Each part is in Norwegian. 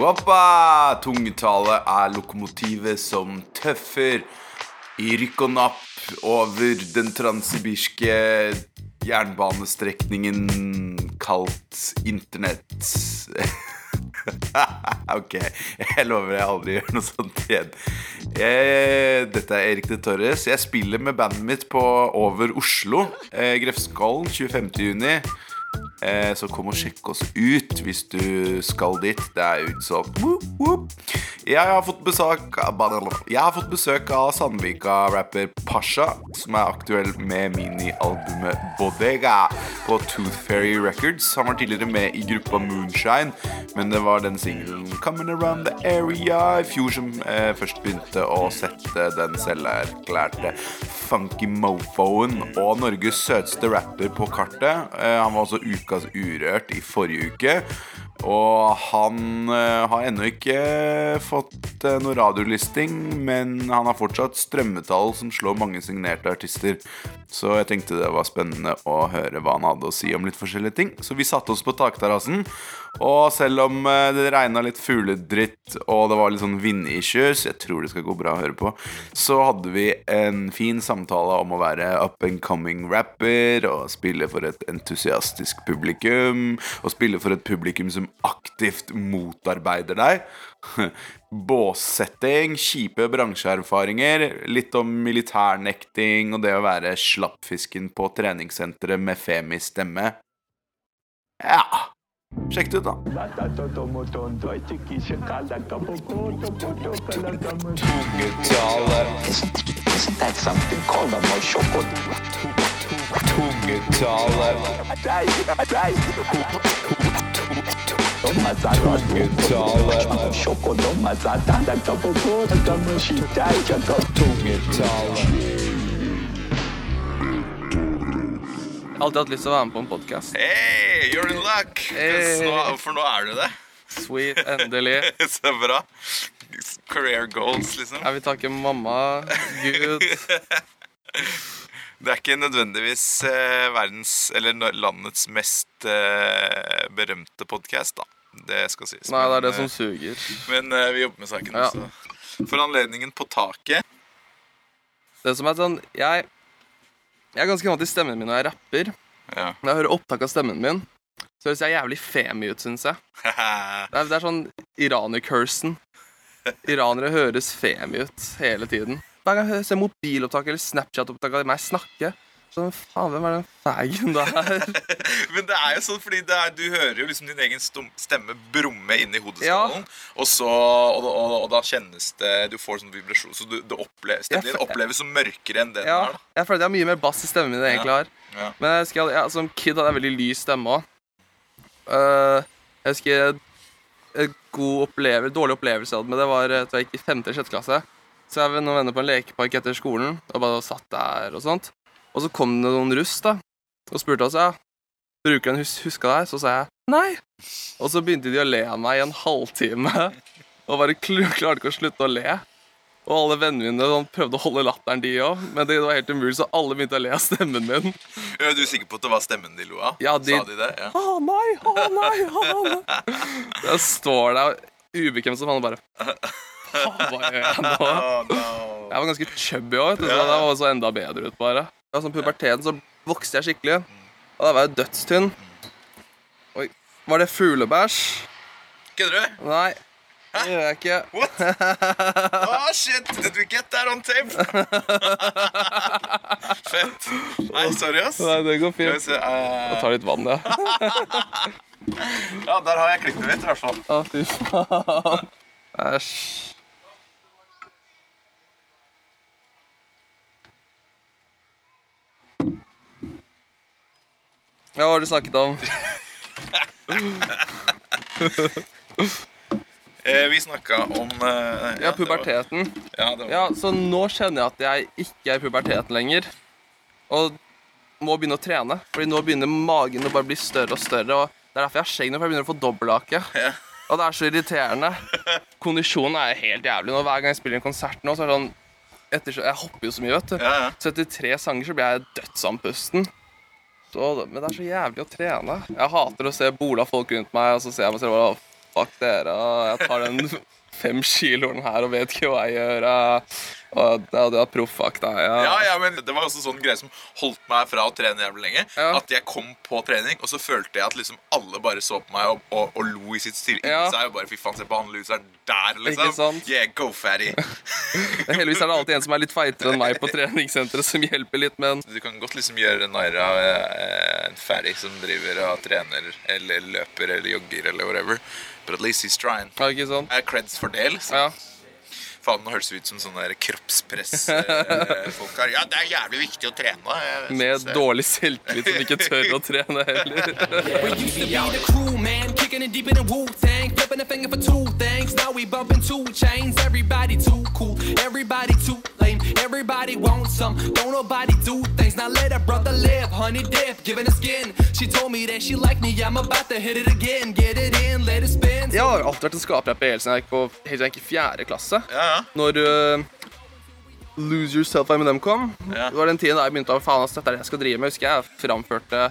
Wappa! Tungetale er lokomotivet som tøffer i rykk og napp over den transsibirske jernbanestrekningen kalt internett. ok, jeg lover jeg aldri gjør noe sånt igjen. Jeg, dette er Erik de Torres. Jeg spiller med bandet mitt på Over Oslo. Eh, Grefskollen 25.6. Eh, så kom og sjekk oss ut hvis du skal dit. Det er utsolgt. Jeg har fått besøk Jeg har fått besøk av Sandvika-rapper Pasha, som er aktuell med minialbumet Bodega på Tooth Fairy Records. Han var tidligere med i gruppa Moonshine, men det var den singelen Coming Around The Area i fjor som eh, først begynte å sette den selverklærte funky mofoen og Norges søteste rapper på kartet. Eh, han var også ukas Urørt i forrige uke. Og han uh, har ennå ikke fått uh, noe radiolisting, men han har fortsatt strømmetall som slår mange signerte artister. Så jeg tenkte det var spennende å høre hva han hadde å si om litt forskjellige ting. Så vi satte oss på takterrassen. Og selv om uh, det regna litt fugledritt og det var litt sånn vindissues, jeg tror det skal gå bra å høre på, så hadde vi en fin samtale om å være up and coming rapper og spille for et entusiastisk publikum. Og spille for et publikum som aktivt motarbeider deg. Båssetting, kjipe bransjeerfaringer, litt om militærnekting og det å være slappfisken på treningssenteret med femi-stemme. Ja. Sjekk det ut, da. Isn't that something called a har alltid hatt lyst til å være med på en podkast. Hey, you're in luck! Hey. Nå, for nå er du det. Sweet, endelig. Så bra. Career goals, liksom. Jeg vil takke mamma, Gud. Det er ikke nødvendigvis eh, verdens eller landets mest eh, berømte podkast, da. Det skal sies. Nei, det er det som eh, suger. Men vi jobber med saken. Ja. også. For anledningen på taket Det som er sånn Jeg, jeg er ganske vant til stemmen min når jeg rapper. Ja. Når jeg hører opptak av stemmen min, så høres jeg jævlig femi ut, syns jeg. Det er, det er sånn iraner-cursen. Iranere høres femi ut hele tiden. Hver gang jeg ser mobilopptak eller Snapchat-opptak av meg snakke, sånn Faen, hvem er den fagen der? Men det er jo sånn fordi det er, du hører jo liksom din egen stemme brumme inn i hodeskallen. Og, så, og, og, og da kjennes det Du får sånn vibrasjon. Så du, det oppleves, stemmen din oppleves som mørkere enn den Ja, er. da jeg føler at jeg har mye mer bass i stemmen min enn jeg egentlig har. Ja. Men jeg husker, at- som kid hadde jeg veldig lys stemme òg. jeg husker god opplevelse, dårlig opplevelse jeg hadde med det, var at jeg gikk i 5. eller 6. klasse. Så jeg var noen venner på en lekepark etter skolen og bare satt der og sånt. Og så kom det noen russ da, og spurte oss ja, bruker en hus huska deg. Så sa jeg nei. Og så begynte de å le av meg i en halvtime. Og bare klarte ikke å slutte å le. Og alle vennene mine sånn, prøvde å holde latteren, de òg. Men det var helt umulig, så alle begynte å le av stemmen min. Er du sikker på at det var stemmen de lo av? Ja, de- Sa de det? Ja. Å nei, å nei, å nei. Jeg står der ubekvem som han og bare Faen, hva gjør jeg nå? Jeg var ganske chubby òg, så det var så enda bedre ut, bare. Ja, sånn puberteten så vokste jeg skikkelig. Og da var jeg dødstynn. Oi, var det fuglebæsj? Kødder du? Nei, det gjør jeg ikke. What? Oh, shit! Did we get that on tape? Fett. Nei, sorry, ass. Nei, det går fint. se eh, tar litt vann, ja. Ja, der har jeg klippet mitt, i hvert fall. Å, fy faen. Æsj. Ja, hva har du snakket om? Eh, vi snakka om eh, Ja, det var- puberteten. Ja, det var, Ja, så nå kjenner jeg at jeg ikke er i puberteten lenger. Og må begynne å trene. Fordi nå begynner magen å bare bli større og større. Og det er derfor jeg har skjegg nå, for jeg begynner å få dobbelthake. Ja. Og det er så irriterende. Kondisjonen er helt jævlig. Nå, hver gang jeg spiller en konsert nå, så er det sånn etter, Jeg hopper jo så mye, vet du. Ja, ja. Så etter tre sanger så blir jeg dødsandpusten. Så, men det er så jævlig å trene. Jeg hater å se bola folk rundt meg, og så ser jeg meg selv fuck dere, jeg tar den fem kiloen her og vet ikke hva jeg gjør. Og ja, du er proffakta. Ja. Ja, ja, men Det var også sånn greie som holdt meg fra å trene jævlig lenge. Ja. At jeg kom på trening, og så følte jeg at liksom alle bare så på meg og, og, og lo i sitt stille Ja. inni seg. Og bare fy faen, se på han loseren der, liksom. Ikke sant? Yeah, go fatty. Heldigvis er det alltid en som er litt feitere enn meg på treningssenteret, som hjelper litt, men Du kan godt liksom gjøre narr av eh, en fatty som driver og trener eller løper eller jogger eller whatever. But at least he's trying. ja, ikke sant? Er creds for det, liksom? Ja. Faen, nå høres det ut som sånne kroppspress-folk her. Ja, det er jævlig viktig å trene. Jeg Med synes- dårlig selvtillit som ikke tør å trene heller. We used to be the crew, man, kicking deep in the Wu Tang, flipping a finger for two things. Now we bumping two chains. Everybody too cool, everybody too lame. Everybody wants some, don't nobody do things. Now let a brother live, honey dip, giving a skin. She told me that she liked me, I'm about to hit it again. Get it in, let it spin. Jeg har alltid vært en skaperrapper helt siden jeg gikk på helt siden jeg gikk i fjerde klasse. Ja, ja. Når uh, Lose Yourself by Eminem kom, Ja. det var den tiden da jeg begynte å faen, ass, dette er det jeg skal drive med. Husker jeg framførte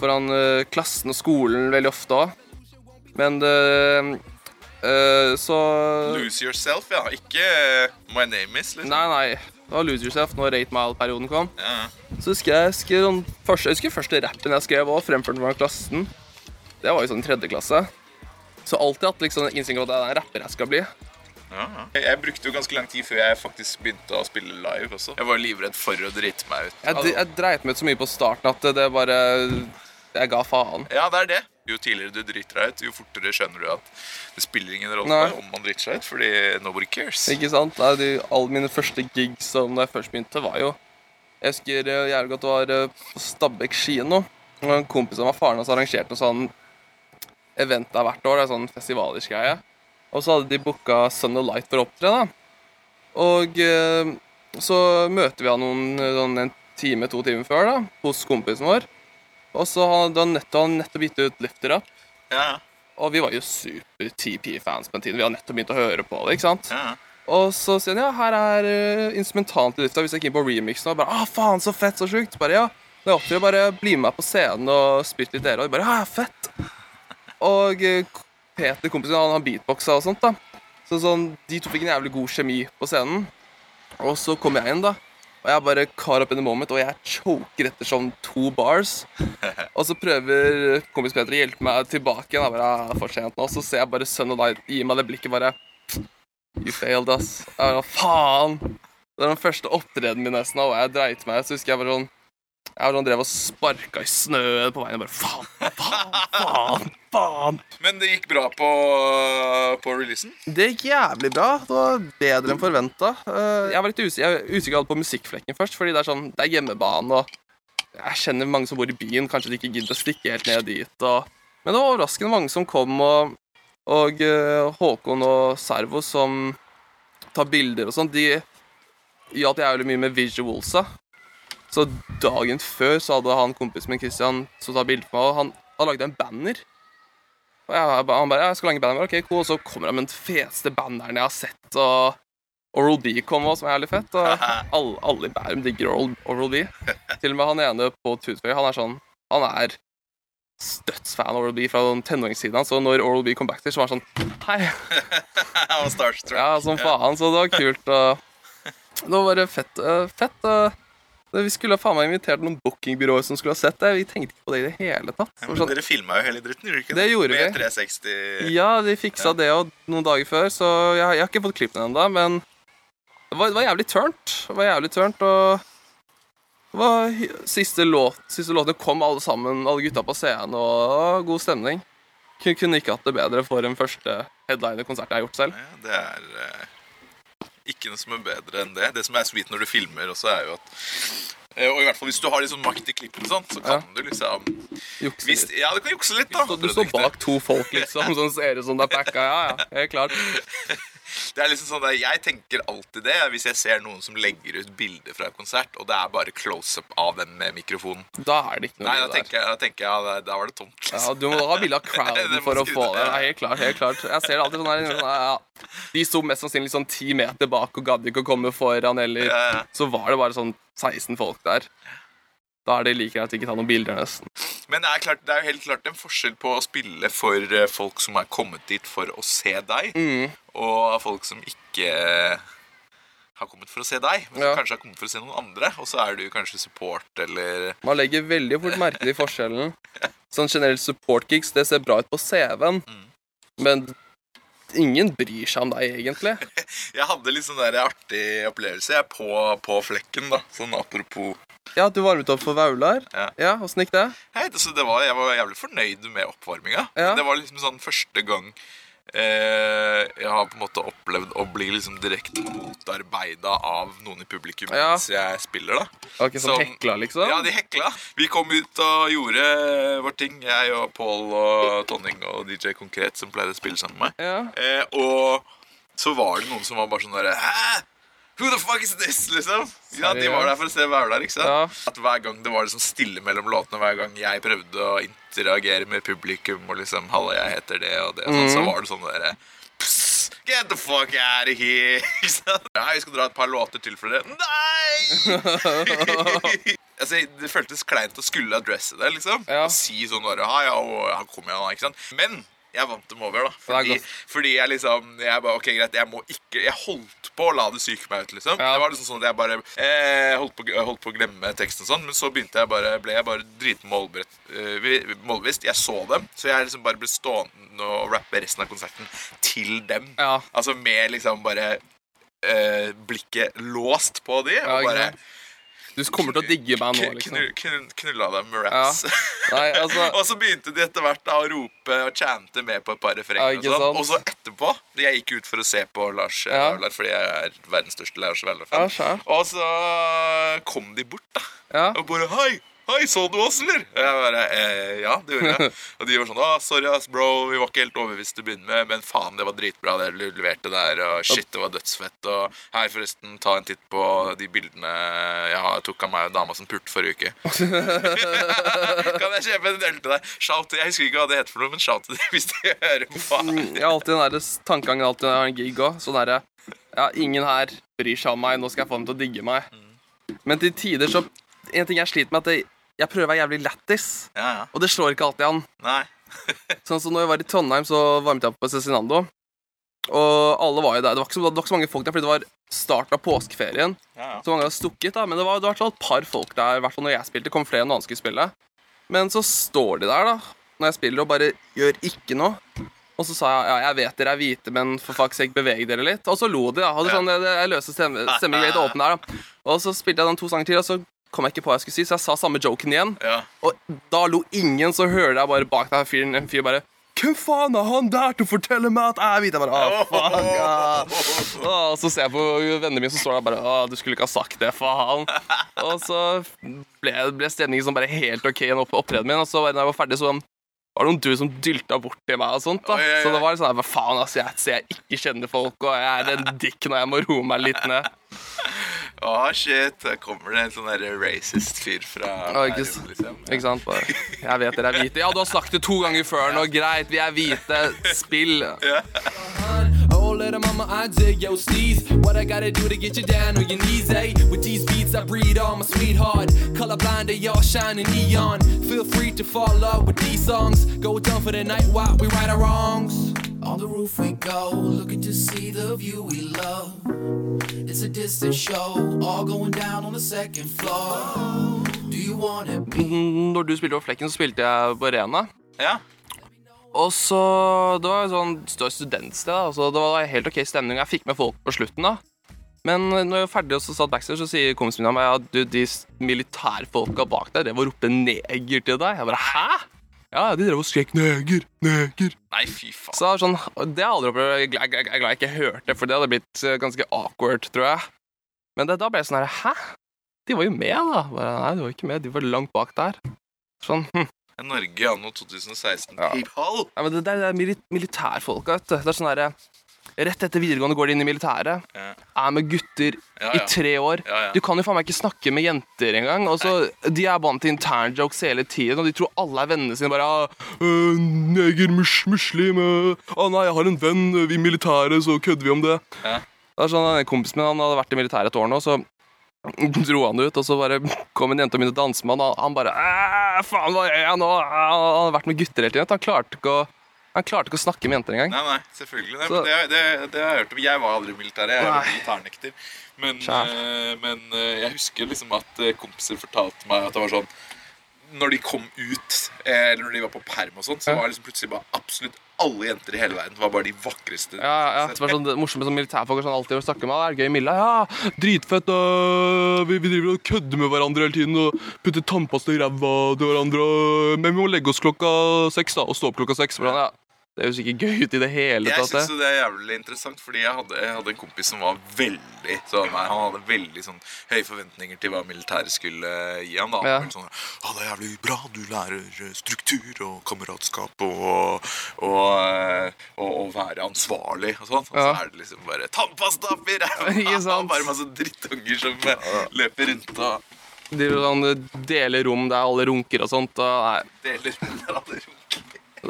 foran uh, klassen og skolen veldig ofte òg. Men uh, Så Lose yourself, ja. Ikke My name is, liksom. Nei, nei. Det var Lose Yourself når 8 Mile-perioden kom. Ja. Så husker jeg, husker, sånn, første, jeg husker første rappen jeg skrev, og fremført foran klassen. Det var jo sånn tredje klasse. Så alltid hatt liksom innsikt på at det er en rapper jeg skal bli. Ja, ja. Jeg brukte jo ganske lang tid før jeg faktisk begynte å spille live også. Jeg var livredd for å drite meg ut. Jeg, jeg dreit meg ut så mye på starten at det bare Jeg ga faen. Ja, det er det. Jo tidligere du driter deg ut, jo fortere skjønner du at det spiller ingen rolle Nei. om man driter seg ut, fordi nobody cares. Ikke sant? Nei, de, alle mine første gigs som da jeg først begynte, var jo Jeg husker eh, jævlig godt det var eh, på Stabekk kino. En kompis av meg, faren hans, arrangerte noe sånn event der hvert år. Det er sånn festivalisk greie. Og så hadde de booka Sun og Light for å opptre. da. Og eh, så møter vi han noen, sånn en time, to timer før da, hos kompisen vår. Og så hadde han nettopp, nettopp gitt ut Lifter Up. Ja, Og vi var jo super TP-fans på den tiden. Vi hadde nettopp begynt å høre på det. ikke sant? ja. Og så sier han ja, her er uh, instrumentalen til lufta. Hvis jeg gikk inn på remixen og bare ah, faen, så fett, så sjukt. Bare ja, Når jeg opptrer, bare bli med meg på scenen og spytte litt dere. Og bare ja, fett. Og eh, Peter, kompisen, han har beatboxa og sånt, da. Så sånn, de to fikk en jævlig god kjemi på scenen. Og så kom jeg inn, da. Og jeg bare car up in the moment, og jeg choker etter sånn to bars. Og så prøver kompis Peter å hjelpe meg tilbake igjen. Jeg bare, ah, er for sent nå. Så ser jeg bare sønnen og Light gi meg det blikket bare You failed, ass. Jeg bare, faen. Det var den første opptredenen min nesten, og jeg dreit meg. Så husker jeg bare sånn Jeg var sånn, drev og sparka i snøen på veien. og Bare faen, faen, faen, faen. Men det gikk bra på, på releasen? Det gikk jævlig bra. Det var bedre enn forventa. Jeg var litt usikker, jeg var usikker på musikkflekken først, fordi det er sånn, det er hjemmebane, og jeg kjenner mange som bor i byen. Kanskje de ikke gidder å stikke helt ned dit. Og... Men det var overraskende mange som kom, og, og eh, Håkon og Servo som tar bilder og sånn, de hjalp jævlig mye med visualsa. Så dagen før så hadde han kompisen min Christian som tar bilde på meg, og han hadde laget en banner. Og jeg, han bare, jeg skal lage en banner, ok, cool. Og så kommer han med den feteste banneren jeg har sett. Og Oral B kom også, som er jævlig fett. Og alle, alle i Bærum digger Oral, Oral B. Til og med han ene på Toothfairy, han er sånn Han er dødsfan av Oral B fra tenåringssiden hans. Så når Oral B kom back til, så var han sånn Hei. Han var starstruck. Ja, som faen. Så det var kult. Og det var bare fett. øh, fett øh. Vi skulle ha faen meg invitert noen bookingbyråer som skulle ha sett det. Vi tenkte ikke på det i det hele tatt. Ja, Men sånn, dere filma jo hele dritten, gjorde ikke Det gjorde Med vi. 360 Ja, de fiksa det og noen dager før, så jeg, jeg har ikke fått klippene ennå, men det var, det var jævlig tørnt. Det var jævlig tørnt, og det var siste låt Siste låtene kom alle sammen, alle gutta på scenen, og god stemning. Kunne, kunne ikke hatt det bedre for en første headliner-konsert jeg har gjort selv. Ja, det er eh, ikke noe som er bedre enn det. Det som er sweet når du filmer også, er jo at eh, Og i hvert fall hvis du har sånn makt i klippen, så kan Ja. du liksom Jukse hvis, litt. Ja, du kan jukse litt, da. Så du står bak to folk, liksom, som ser ut som det er packa. Ja, ja, helt klart. Det er liksom sånn der, Jeg tenker alltid det hvis jeg ser noen som legger ut bilder fra et konsert, og det er bare close-up av den med mikrofonen. Da er det ikke noe Nei, da tenker jeg, da tenker jeg ja, da- var det tomt. Ja, Liksom. Du må da ha bilde av crowden for å få det, ja. Ja, helt klart, helt klart. Jeg ser det alltid sånn her sånn, ja. De sto mest sannsynlig sånn ti meter bak og gadd ikke å komme foran, eller Ja, ja. så var det bare sånn 16 folk der. Da er det like greit å ikke ta noen bilder, nesten. Men det er, klart, det er jo helt klart en forskjell på å spille for eh, folk som er kommet dit for å se deg, Mm. og folk som ikke har kommet for å se deg, men som Ja. kanskje har kommet for å se noen andre. Og så er du kanskje support eller Man legger veldig fort merke til forskjellen. Sånn generelt support gigs, det ser bra ut på CV-en, men ingen bryr seg om deg, egentlig. Jeg hadde litt sånn der artig opplevelse jeg, på, på flekken, da. Sånn apropos Ja, du varmet opp for Vaular. Ja. Ja, åssen gikk det? Hei, det, det var, Jeg var jævlig fornøyd med oppvarminga. Ja. Det var liksom sånn første gang eh, jeg har på en måte opplevd å bli liksom direkte motarbeida av noen i publikum Ja. mens jeg spiller. da ikke sånn Som- hekla, liksom? Ja, de hekla. Vi kom ut og gjorde vår ting. Jeg og Pål og Tonning og DJ Konkret, som pleide å spille sammen med meg. Ja. Eh, og så var det noen som var bare sånn derre Hæ? Who the fuck is this? liksom ja, De var der for å se Vaular. ikke sant? Ja. At Hver gang det var liksom stille mellom låtene, hver gang jeg prøvde å interagere med publikum og liksom 'Halla, jeg heter det og det', og sånn, mm. så var det sånn derre "Psst, Get the fuck out of here! Ikke sant? Ja, vi skal dra et par låter til for dere. Nei! altså, det føltes kleint å skulle adresse det, liksom. Ja. Og si sånn bare «Ha, ja, og her kommer jeg ikke sant? Men jeg vant dem over, da. Fordi, fordi jeg liksom Jeg bare, ok, greit, jeg må ikke Jeg holdt på å la det psyke meg ut, liksom. Ja. Det var liksom sånn at jeg bare eh, holdt, på, holdt på å glemme teksten og sånn, men så begynte jeg bare ble jeg bare dritmålbevisst. Uh, jeg så dem, så jeg liksom bare ble stående og rappe resten av konserten til dem. Ja. Altså med liksom bare eh, blikket låst på de, og bare? Du kommer til å digge meg nå, liksom. knu- knu- knulla dem med raps. Nei, altså og så begynte de etter hvert da å rope og chante med på et par Ja, refrenger. Ja, og, sånn. og så etterpå Jeg gikk ut for å se på Lars Ja. Vaular fordi jeg er verdens største Lars Vaular-fan. og så kom de bort, da. Ja. Og bare Hei! Hei, så du oss, eller? Og jeg bare eh, Ja, det gjorde jeg. Og de var sånn Å, sorry, ass, bro. Vi var ikke helt overbevist til å begynne med, men faen, det var dritbra det du leverte der. Og shit, det var dødsfett. Og her, forresten, ta en titt på de bildene jeg har- tok av meg og dama som pulte forrige uke. kan jeg kjøpe en øl til deg? Shout, jeg husker ikke hva det heter for noe, men shout til dem hvis de hører på. Jeg har alltid den der tankegangen alltid når jeg har en gig òg. Sånn derre Ja, ingen her bryr seg om meg. Nå skal jeg få dem til å digge meg. Men til tider så En ting jeg sliter med, at jeg, jeg prøver å være jævlig lættis. Ja, ja. Og det slår ikke alltid an. Nei. Sånn som når jeg var i Trondheim, så varmet jeg opp på Cezinando. Og alle var jo der. Det var ikke så, var ikke så mange folk der, fordi det var starten av påskeferien. Ja, ja. Så mange hadde stukket, da. Men det var, det var i hvert fall et par folk der. I hvert fall når jeg spilte. Det kom flere enn andre skulle spille. Men så står de der, da, når jeg spiller, og bare gjør ikke noe. Og så sa jeg ja, jeg vet dere er hvite, men for fuck's sake, beveg dere litt. Og så lo de. da. Hadde sånn, jeg, jeg løste stemme, stemningen åpne åpen der, da. Og så spilte jeg den to sanger til, og så kom jeg ikke på hva jeg skulle si, så jeg sa samme joken igjen. ja. Og da lo ingen, så hører jeg bare bak deg fyren en fyr bare Hvem faen er han der til å fortelle meg at jeg er hvit? Jeg bare, «Å, faen, ja. Og så ser jeg på vennene mine som står der bare Å, du skulle ikke ha sagt det, faen. Og så ble, ble stemningen sånn bare helt OK igjen opp, opptredenen min. Og så da jeg var ferdig, så var det noen du som dylta bort til meg. og sånt da. Så det var sånn hva faen, altså, jeg ser jeg ikke kjenner folk, og jeg er en dick når jeg må roe meg litt ned. Å, shit. Her kommer det en sånn der racist fyr fra oh, ikke Bærum, liksom. Ikke sant? Bare, jeg vet dere er hvite. Ja, du har sagt det to ganger før nå. Greit, vi er hvite. Spill. Ja. little mama, I dig your steez. What I gotta do to get you down on your knees, eh? With these beats, I breed on my sweetheart. Colorblind, they all shining neon. Feel free to fall in love with these songs. Go down for the night while we right our wrongs. On the roof we go, looking to see the view we love. It's a distant show, all going down on the second floor. Do you want it? Når du spilte på Flekken, så spilte jeg på Rena. Ja. Og så Det var et sånn det var studentsted, da. Så det var helt OK stemning. Jeg fikk med folk på slutten, da. Men når jeg var ferdig og så satt backstage, så sier kompisen min at du, de militærfolka bak deg drev og ropte 'neger' til deg. Jeg bare 'hæ?' Ja, de drev og skrek 'neger, neger'. Nei, fy faen. Så sånn, det har jeg aldri opplevd. Jeg er glad- glad jeg ikke hørte, for det hadde blitt eh, ganske awkward, tror jeg. Men det, da ble jeg sånn her Hæ? De var jo med, da. Bare, Nei, de var ikke med. De var langt bak der. Sånn, hm. Norge anno 2016. Ja. People. ja, men det, det er mili militærfolka, vet du. Det er sånn herre Rett etter videregående går de inn i militæret. Ja. Er med gutter i tre år. Du kan jo faen meg ikke snakke med jenter engang. De er vant til internjokes hele tiden, og de tror alle er vennene sine. bare ah, 'Neger, mus, muslim. Å nei, jeg har en venn. I militæret, så kødder vi om det.' Ja. Det er sånn, en Kompisen min han hadde vært i militæret et år nå, så dro han ut, og så bare kom en jente og begynte å danse med han, og han bare «Æ, Faen, hva gjør jeg nå? Han har vært med gutter hele tiden. Han klarte ikke å, han klarte ikke å snakke med jenter engang. Nei, nei, selvfølgelig. Nei, det, det, det har jeg hørt om. Jeg var aldri i militæret. Jeg er militærnekter. Men, eh, men eh, jeg husker liksom at eh, kompiser fortalte meg at det var sånn Når de kom ut, eller når de var på perm og sånn, så var liksom plutselig bare absolutt alle jenter i hele verden var bare de vakreste. Ja, ja, det var sånn det morsomt sånn militærfolk sånn alltid å snakke med. Det Er gøy, Milla? Ja, dritfett. øh, vi, vi driver og kødder med hverandre hele tiden og putter tannpasta i ræva til hverandre. Men vi må legge oss klokka seks da, og stå opp klokka seks. Ja, det høres ikke gøy ut i det hele Jeg tatt. syns det. er jævlig interessant, fordi jeg hadde, jeg hadde en kompis som var veldig sånn Han hadde veldig sånn høye forventninger til hva militæret skulle gi ham. da Ja. Sånn, ah, Det er jævlig bra, du lærer eh, struktur og kameratskap og, og, eh, være ansvarlig og sånn. Og så er det liksom bare tannpasta oppi ræva! Bare masse drittunger som eh, løper rundt og sånn, deler rom der alle runker og sånt. Og, nei, deler der alle runker.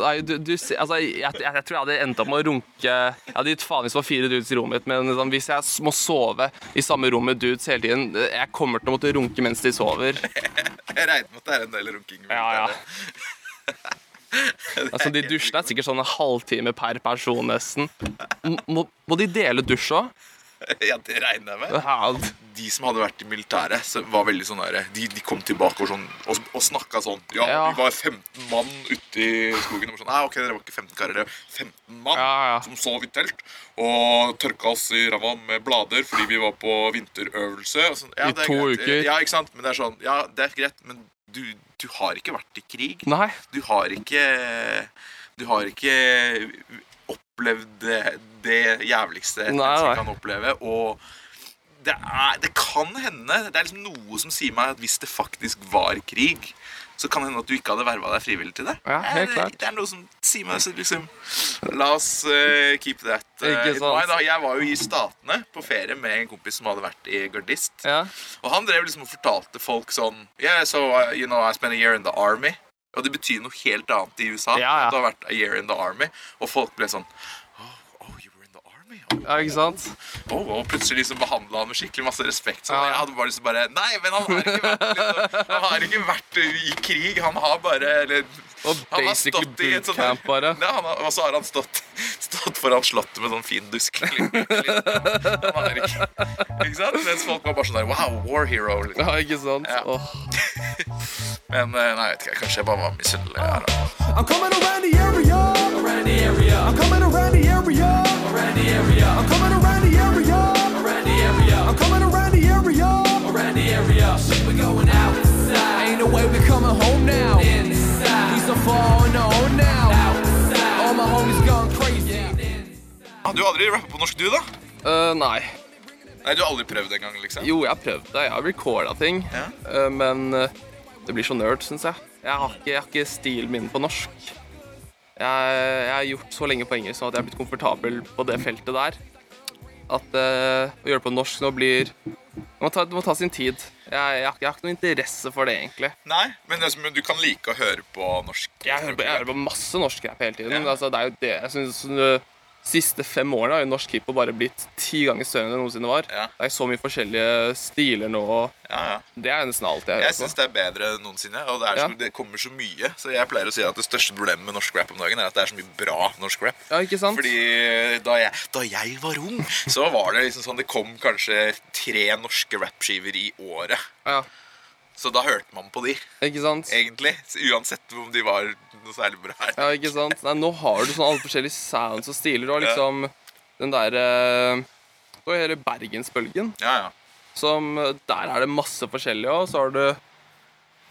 Nei, du, du, altså, jeg, jeg, jeg tror jeg hadde endt opp med å runke Jeg hadde gitt faen hvis det var fire dudes i rommet mitt, men sånn, hvis jeg må sove i samme rom med dudes hele tiden Jeg kommer til å måtte runke mens de sover. Jeg regner med at det er en del runking. Ja, ja. Altså, de dusjene er sikkert sånn en halvtime per person, nesten. Må, må de dele dusj òg? Ja, det regner jeg med. De som hadde vært i militæret, så var veldig sånn der, de, de kom tilbake og, sånn, og, og snakka sånn Ja, Ja. vi var 15 mann ute i skogen. Og sånn, Nei, ok, dere var ikke 15 karer, det var 15 mann Ja, ja. som sov i telt. Og tørka oss i ræva med blader fordi vi var på vinterøvelse. Og sånn, ja, I to greit. uker. Ja, ikke sant? Men det er sånn Ja, det er greit, men du, du har ikke vært i krig. Nei. Du har ikke Du har ikke opplevd det, det jævligste et menneske kan oppleve. Og det, er, det kan hende Det er liksom noe som sier meg at hvis det faktisk var krig, så kan det hende at du ikke hadde verva deg frivillig til det. Ja, helt klart. det er noe som sier meg så liksom La oss uh, keep that uh, in mind. da. Jeg var jo i Statene på ferie med en kompis som hadde vært i gardist. Ja. Og han drev liksom og fortalte folk sånn Yeah, so uh, you know, I spent a year in the army. Og det betyr noe helt annet i USA. Ja, ja. Du har vært a year in the army. Og folk ble sånn Oh, oh you were in the army? Oh, ja, ikke sant? oh, og plutselig liksom behandla han med skikkelig masse respekt. Så Ja. jeg hadde bare lyst til å bare Nei, men han har ikke vært, liksom, han har ikke vært i krig. Han har bare eller, Og han basically bootcamp, bare. Ja, han har, og så har han stått, stått foran slottet med sånn fin dusk. Han har ikke, ikke sant? Mens folk var bare sånn der Wow, war hero. Liksom. Ja, ikke sant? Ja. Oh. Men eh, nei, vet ikke, kanskje jeg bare var misunnelig. I'm coming around the area. Around the area. I'm coming around the area. Around the area. I'm coming around the area. Ah, du har aldri rappet på norsk, du, da? Uh, nei. Nei, du har aldri prøvd engang, liksom? Jo, jeg har prøvd det. Jeg har recorda ting. Ja. Uh, men eh, det blir så nerd, syns jeg. Jeg har, ikke, jeg har ikke stilen min på norsk. Jeg, jeg har gjort så lenge på engelsk at jeg har blitt komfortabel på det feltet der. At uh, å gjøre det på norsk nå blir Det må ta, det må ta sin tid. Jeg, jeg, har, jeg har ikke noe interesse for det, egentlig. Nei, men, det, som- du kan like å høre på norsk. Jeg hører på, hører på masse norsk rap hele tiden. Ja. Altså, det er jo det jeg synes De siste fem årene har jo norsk hiphop bare blitt ti ganger større enn det noensinne var. Ja. Det er så mye forskjellige stiler nå. Ja, ja. Det er nesten alt jeg Jeg hører syns det er bedre enn noensinne. Og det, så, det kommer så mye. Så jeg pleier å si at det største problemet med norsk rap om dagen er at det er så mye bra norsk rap. Ja, ikke sant? Fordi da jeg, da jeg var ung, så var det liksom sånn Det kom kanskje tre norske rappskiver i året. Ja, Så da hørte man på de, ikke sant? egentlig. Så uansett om de var noe særlig bra. Ja, ikke sant? Nei, nå har du sånn alle forskjellige sounds og stiler. Du har liksom den derre Du har hele bergensbølgen. Ja, ja. Som Der er det masse forskjellig, og så har du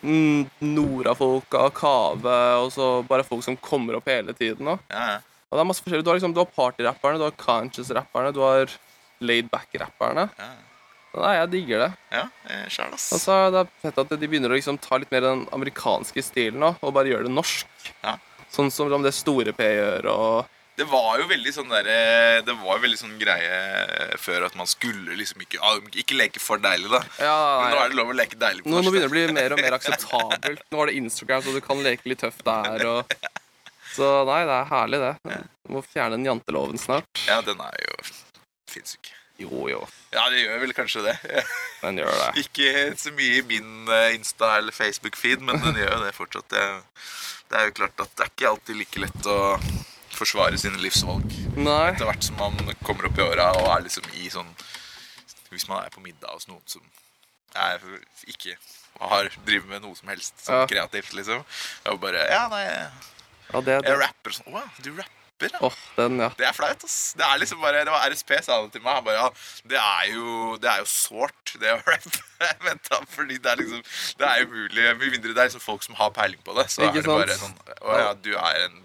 Nora-folka, Kave, og så bare folk som kommer opp hele tiden. Og, ja, ja. og det er masse forskjellig. Du har liksom, du har partyrapperne, du har conscious-rapperne, du har laid-back-rapperne. Ja. Nei, jeg digger det. ja Sjæl, ass. Og så er det fett at de begynner å liksom ta litt mer den amerikanske stilen nå, og bare gjøre det norsk. Ja. Sånn som det Store P gjør, og Det var jo veldig sånn der, eh, Det var jo veldig sånn greie før at man skulle liksom ikke ah, Ikke leke for deilig, da. Ja, Men nå er det lov å leke deilig på nå, nå begynner det å bli mer og mer akseptabelt. Nå er det Instagram, så du kan leke litt tøft der. Og... Så nei, det er herlig, det. Du må fjerne den janteloven snart. Ja, den er jo Fins ikke. Jo, jo. Ja, det gjør vel kanskje det. Den gjør det. Ikke så mye i min eh, Insta- eller Facebook-feed, men den gjør jo det fortsatt. Det, det er jo klart at det er ikke alltid like lett å forsvare sine livsvalg Nei. etter hvert som man kommer opp i åra og er liksom i sånn Hvis man er på middag hos noen som er ikke har driver med noe som helst sånn Ja. kreativt, liksom. Og bare Ja, nei, Ja, det, det. jeg rapper sånn. Å ja, du rapper, ja. Åh, den, ja. Det er flaut, ass. Det er liksom bare, det var RSP sa det til meg. Han bare, ja, det er jo Det er jo sårt, det å rappe. Vent da, fordi det er liksom Det er umulig. Med mindre det er liksom folk som har peiling på det, så Ikke er det bare sånn Å ja, du er en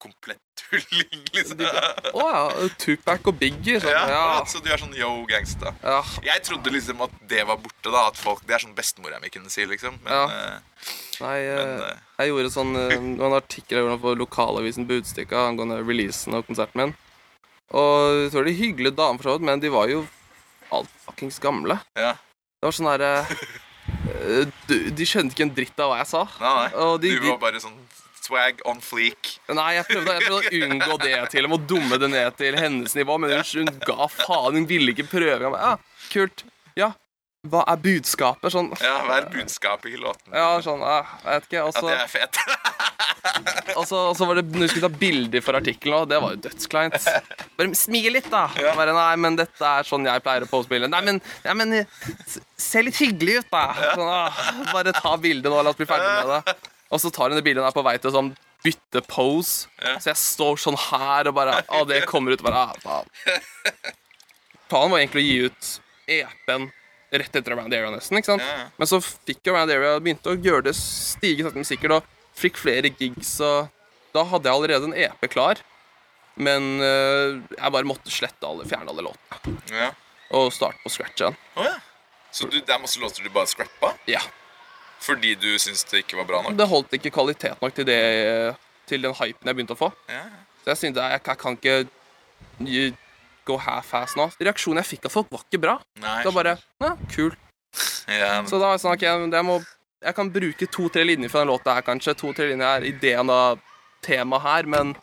komplett tulling, liksom. Å ja. Tupac og Biggie. Sånn. Ja, Ja. Så du er sånn yo, gangsta. ja. Jeg trodde liksom at det var borte, da. At folk, Det er sånn bestemora mi kunne si, liksom. Men eh, Nei, Men, eh, jeg gjorde sånn eh, noen artikler på lokalavisen Budstikka angående releasen av konserten min. Og jeg tror de hyggelige damer, for så vidt, men de var jo alt fuckings gamle. ja. Det var sånn derre eh, De skjønte ikke en dritt av hva jeg sa. Nei, nei. De, du var bare sånn swag on fleek. nei, jeg prøvde, jeg prøvde å unngå det til og dumme det ned til hennes nivå, men hun, hun ga faen. Hun ville ikke prøve. Ja, kult. Ja. Hva er budskapet? Sånn Ja, Hva er budskapet i låten? Ja, sånn, ja, jeg vet ikke. Også, Ja, det er fett. og så- var det når vi skulle ta bilder for artikkelen òg. Det var jo dødskleint. Bare smil litt, da. Bare, nei, men dette er sånn jeg pleier å pose bilder. Nei, men, ja, men se litt hyggelig ut, da. Sånn, ah, bare ta bildet nå, la oss bli ferdig med det. Og så tar hun det bildet og er på vei til sånn bytte pose. Så jeg står sånn her og bare Å, det kommer ut. Bare, ah, faen. Planen var egentlig å gi ut EP-en rett etter Around Area, nesten. ikke sant? Ja. Men så fikk Around Area begynte å gjøre det stige sakte, men sikkert, og fikk flere gigs, og da hadde jeg allerede en EP klar. Men eh, jeg bare måtte slette alle, fjerne alle låtene Ja. og starte på scratch igjen. Oh, ja. Så du, det er masse låter du bare scrappa? Ja. Fordi du syntes det ikke var bra nok? Det holdt ikke kvalitet nok til, det, til den hypen jeg begynte å få. Ja. Så jeg syntes jeg, jeg kan ikke gå half-ass nå. Reaksjonen jeg fikk av folk, var ikke bra. Nei. Det var bare ja, kul. ja. Så da var jeg sånn, ok, jeg, må, jeg kan bruke to-tre linjer fra den låta her, kanskje. To-tre linjer er ideen av temaet her, men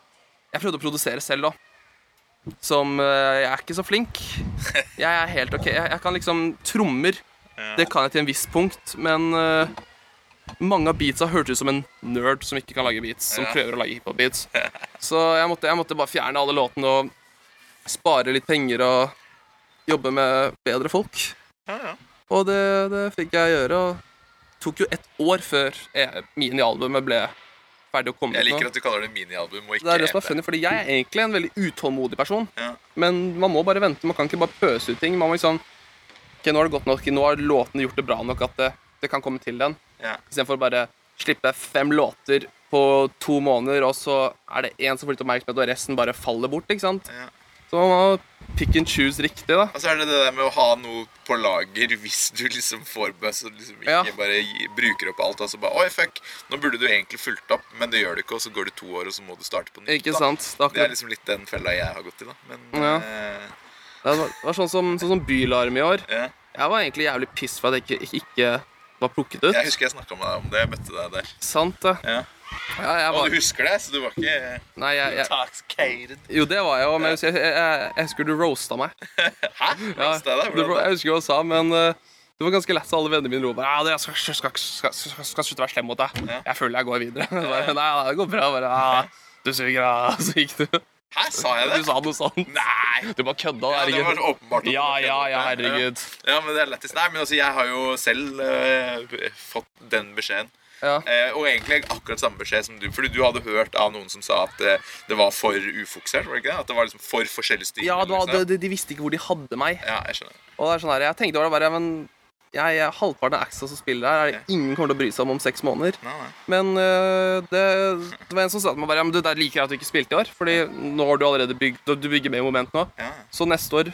jeg prøvde å produsere selv, da. Som eh, Jeg er ikke så flink. Jeg er helt ok. Jeg, jeg kan liksom Trommer, det kan jeg til en viss punkt, men uh, mange av beatsa hørtes ut som en nerd som ikke kan lage beats, som Ja. prøver å lage hiphop-beats. Så jeg måtte, jeg måtte bare fjerne alle låtene og spare litt penger og jobbe med bedre folk. ja, ja. Og det, det fikk jeg gjøre. Og det tok jo et år før minialbumet ble ferdig å komme Jeg liker nå. at du kaller det minialbum og ikke Det er det som er EP. funny, fordi jeg er egentlig en veldig utålmodig person. Ja. Men man må bare vente. Man kan ikke bare pøse ut ting. Man må liksom Ok, nå har det gått nok. Nå har låtene gjort det bra nok at det, det kan komme til den. Ja. Istedenfor bare slippe fem låter på to måneder, og så er det én som får litt oppmerksomhet, og resten bare faller bort. ikke sant? Ja. Så man må pick and choose riktig, da. Og så er det det der med å ha noe på lager hvis du liksom får buzz og liksom ikke Ja. bare bruker opp alt. Og så bare Oi, fuck, nå burde du egentlig fulgt opp, men det gjør du ikke, og så går det to år, og så må du starte på nytt. Ikke da. sant? Det er Det er liksom litt den fella jeg har gått i, da. Men Ja. eh, det var sånn som, sånn som Bylarm i år. ja. Jeg var egentlig jævlig piss for at jeg ikke, ikke var plukket ut. Jeg husker jeg snakka med deg om det. Jeg møtte deg der. Sant det. Ja. Ja, jeg Og du husker det, så du var ikke nei, jeg, jeg, jo, det var jeg òg, men jeg, jeg, husker du roasta meg. Hæ? Ja, jeg deg? jeg husker hva du sa, men uh, det var ganske lett, så alle vennene mine ro bare ja, det, jeg skal, skal, skal, skal, slutte å være slem mot deg. Ja. Jeg føler jeg går videre. Bare, nei, det går bra. Bare, ja, du suger, ja. Så gikk du. Hæ, sa jeg det? Du sa noe sånt. Nei! Du bare kødda, Ja, det var åpenbart. Ja, ja, ja, herregud. Ja, men det er lettest. Nei, men altså, jeg har jo selv uh, fått den beskjeden. Ja. Eh, og egentlig akkurat samme beskjed som du. Fordi du hadde hørt av noen som sa at eh, det var for ufokusert. var det ikke det? At det var liksom for forskjellig stil? Ja, var, liksom. de, de visste ikke hvor de hadde meg. ja, jeg skjønner. Og det er sånn her, jeg tenkte bare, ja, men jeg, jeg, halvparten av Axel som spiller her, er det ingen kommer til å bry seg om om seks måneder. Nei, nei. Men øh, det, det var en som sa til meg bare, ja, men du, det er like greit at du ikke spilte i år, fordi nå har du allerede bygd, du bygger med i moment nå. Ja, Så neste år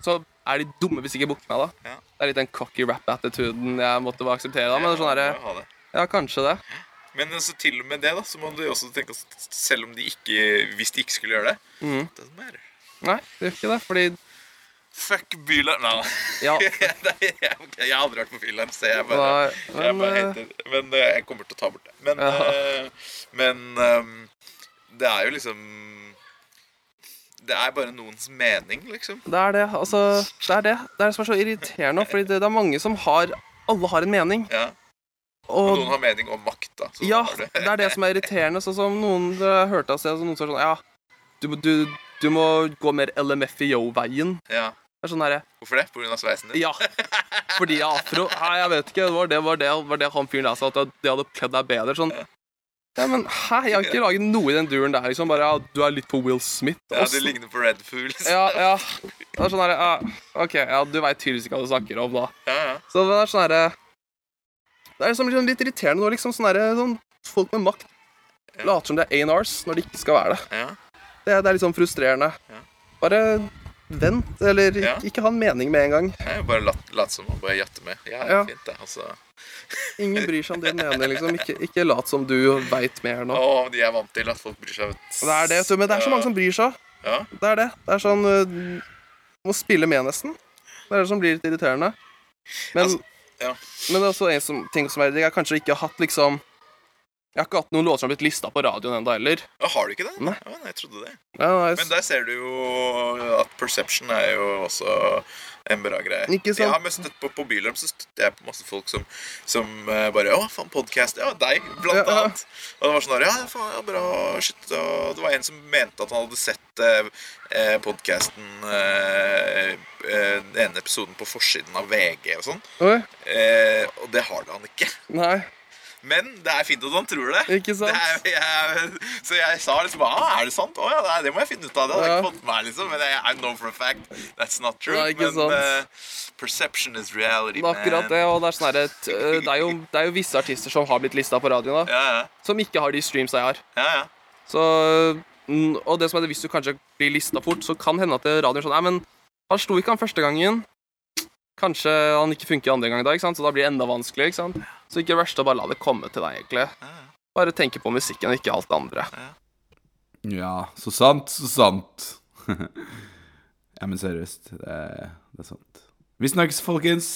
så er de dumme hvis de ikke booker meg da. Ja. Det er litt den cocky rap-attituden jeg måtte bare akseptere da, men det er sånn her, Ja, kanskje det. Men altså, til og med det, da, så må du også tenke at selv om de ikke Hvis de ikke skulle gjøre det mm. Det er mer. Nei, det gjør ikke det, fordi, Fuck byler Nei, ja, jeg, jeg har aldri vært på Byland, så jeg bare, Nei, jeg bare heter Men øh, jeg kommer til å ta bort det. Men, Ja. øh, men øhm, det er jo liksom det er bare noens mening, liksom. Det er det. Altså, det er det. Det er det som er så irriterende. Fordi det, det er mange som har Alle har en mening. Ja. Og noen har mening om makt, da. ja, det. det er det som er irriterende. Sånn som noen hørte av seg, så noen er sånn Ja, du, du, du må gå mer LMFIO-veien. Ja. Det er sånn her, Hvorfor det? Pga. sveisen din? Ja. Fordi jeg er afro Nei, jeg vet ikke. Det var det, var det, var det han fyren der sa, at det hadde kledd deg bedre. Sånn. Ja, men hæ? Jeg har ikke laget noe i den duren der. liksom Bare ja, du er litt på Will Smith. Ja, også. du ligner på Red Fool Ja, ja. Det er sånn her, ja, OK, ja, du veit tydeligvis ikke hva du snakker om, da. Ja, ja. Så det er sånn herre Det er liksom litt irriterende når liksom sånne, sånn Folk med makt later som det er A&Rs når de ikke skal være det. ja. Det, det er litt sånn frustrerende. Ja. Bare vent, eller Ja. ikke, ha en mening med en gang. Jeg bare lat, lat som man bare gjette med. Ja, Ja. fint det. Altså. Ingen bryr seg om din mening, liksom. Ikke, ikke lat som du veit mer nå. Å, de er vant til at folk bryr seg. Det er det, men det er så mange som bryr seg. Ja. Det er det. Det er sånn øh, Må spille med, nesten. Det er det som blir litt irriterende. Men, Altså, ja. men det er også en som, ting som er Jeg har kanskje ikke hatt liksom Jeg har ikke hatt noen låter som har blitt lista på radioen ennå heller. Ja, Har du ikke det? Nei. Ja, jeg trodde det. Ja, nei, Men der ser du jo at perception er jo også en bra greie. Ikke sant? Jeg har mest støtt på på Bylarm så støtter jeg på masse folk som, som eh, bare Å, faen, podkast. Ja, deg, blant Ja, ja. annet. Og det var sånn Ja, faen, ja, bra, shit. Og det var en som mente at han hadde sett eh, podkasten eh, Den ene episoden på forsiden av VG og sånn. Eh, og det har han ikke. Nei, Men det er fint at han tror det. ikke sant? Det er, jeg, så jeg sa liksom ah, Er det sant? Å ja, det, det må jeg finne ut av. Det hadde Ja. ikke fått meg, liksom. Men I know for a fact that's not true. Nei, ikke men eh, perception is reality, er akkurat det, og det er sånn et, øh, det, er jo- det er jo visse artister som har blitt lista på radioen, da. Ja, ja. Som ikke har de streams jeg har. ja, ja. Så, mm, og det som er det, hvis du kanskje blir lista fort, så kan hende at radioen sånn Nei, men han slo ikke han første gangen. Kanskje han ikke funker andre gang da, ikke sant? så da blir det enda vanskeligere. ikke sant? Så ikke det verste å bare la det komme til deg, egentlig. Bare tenke på musikken, og ikke alt det andre. Ja, så sant, så sant. ja, men seriøst, det er, det er sant. Vi snakkes, folkens.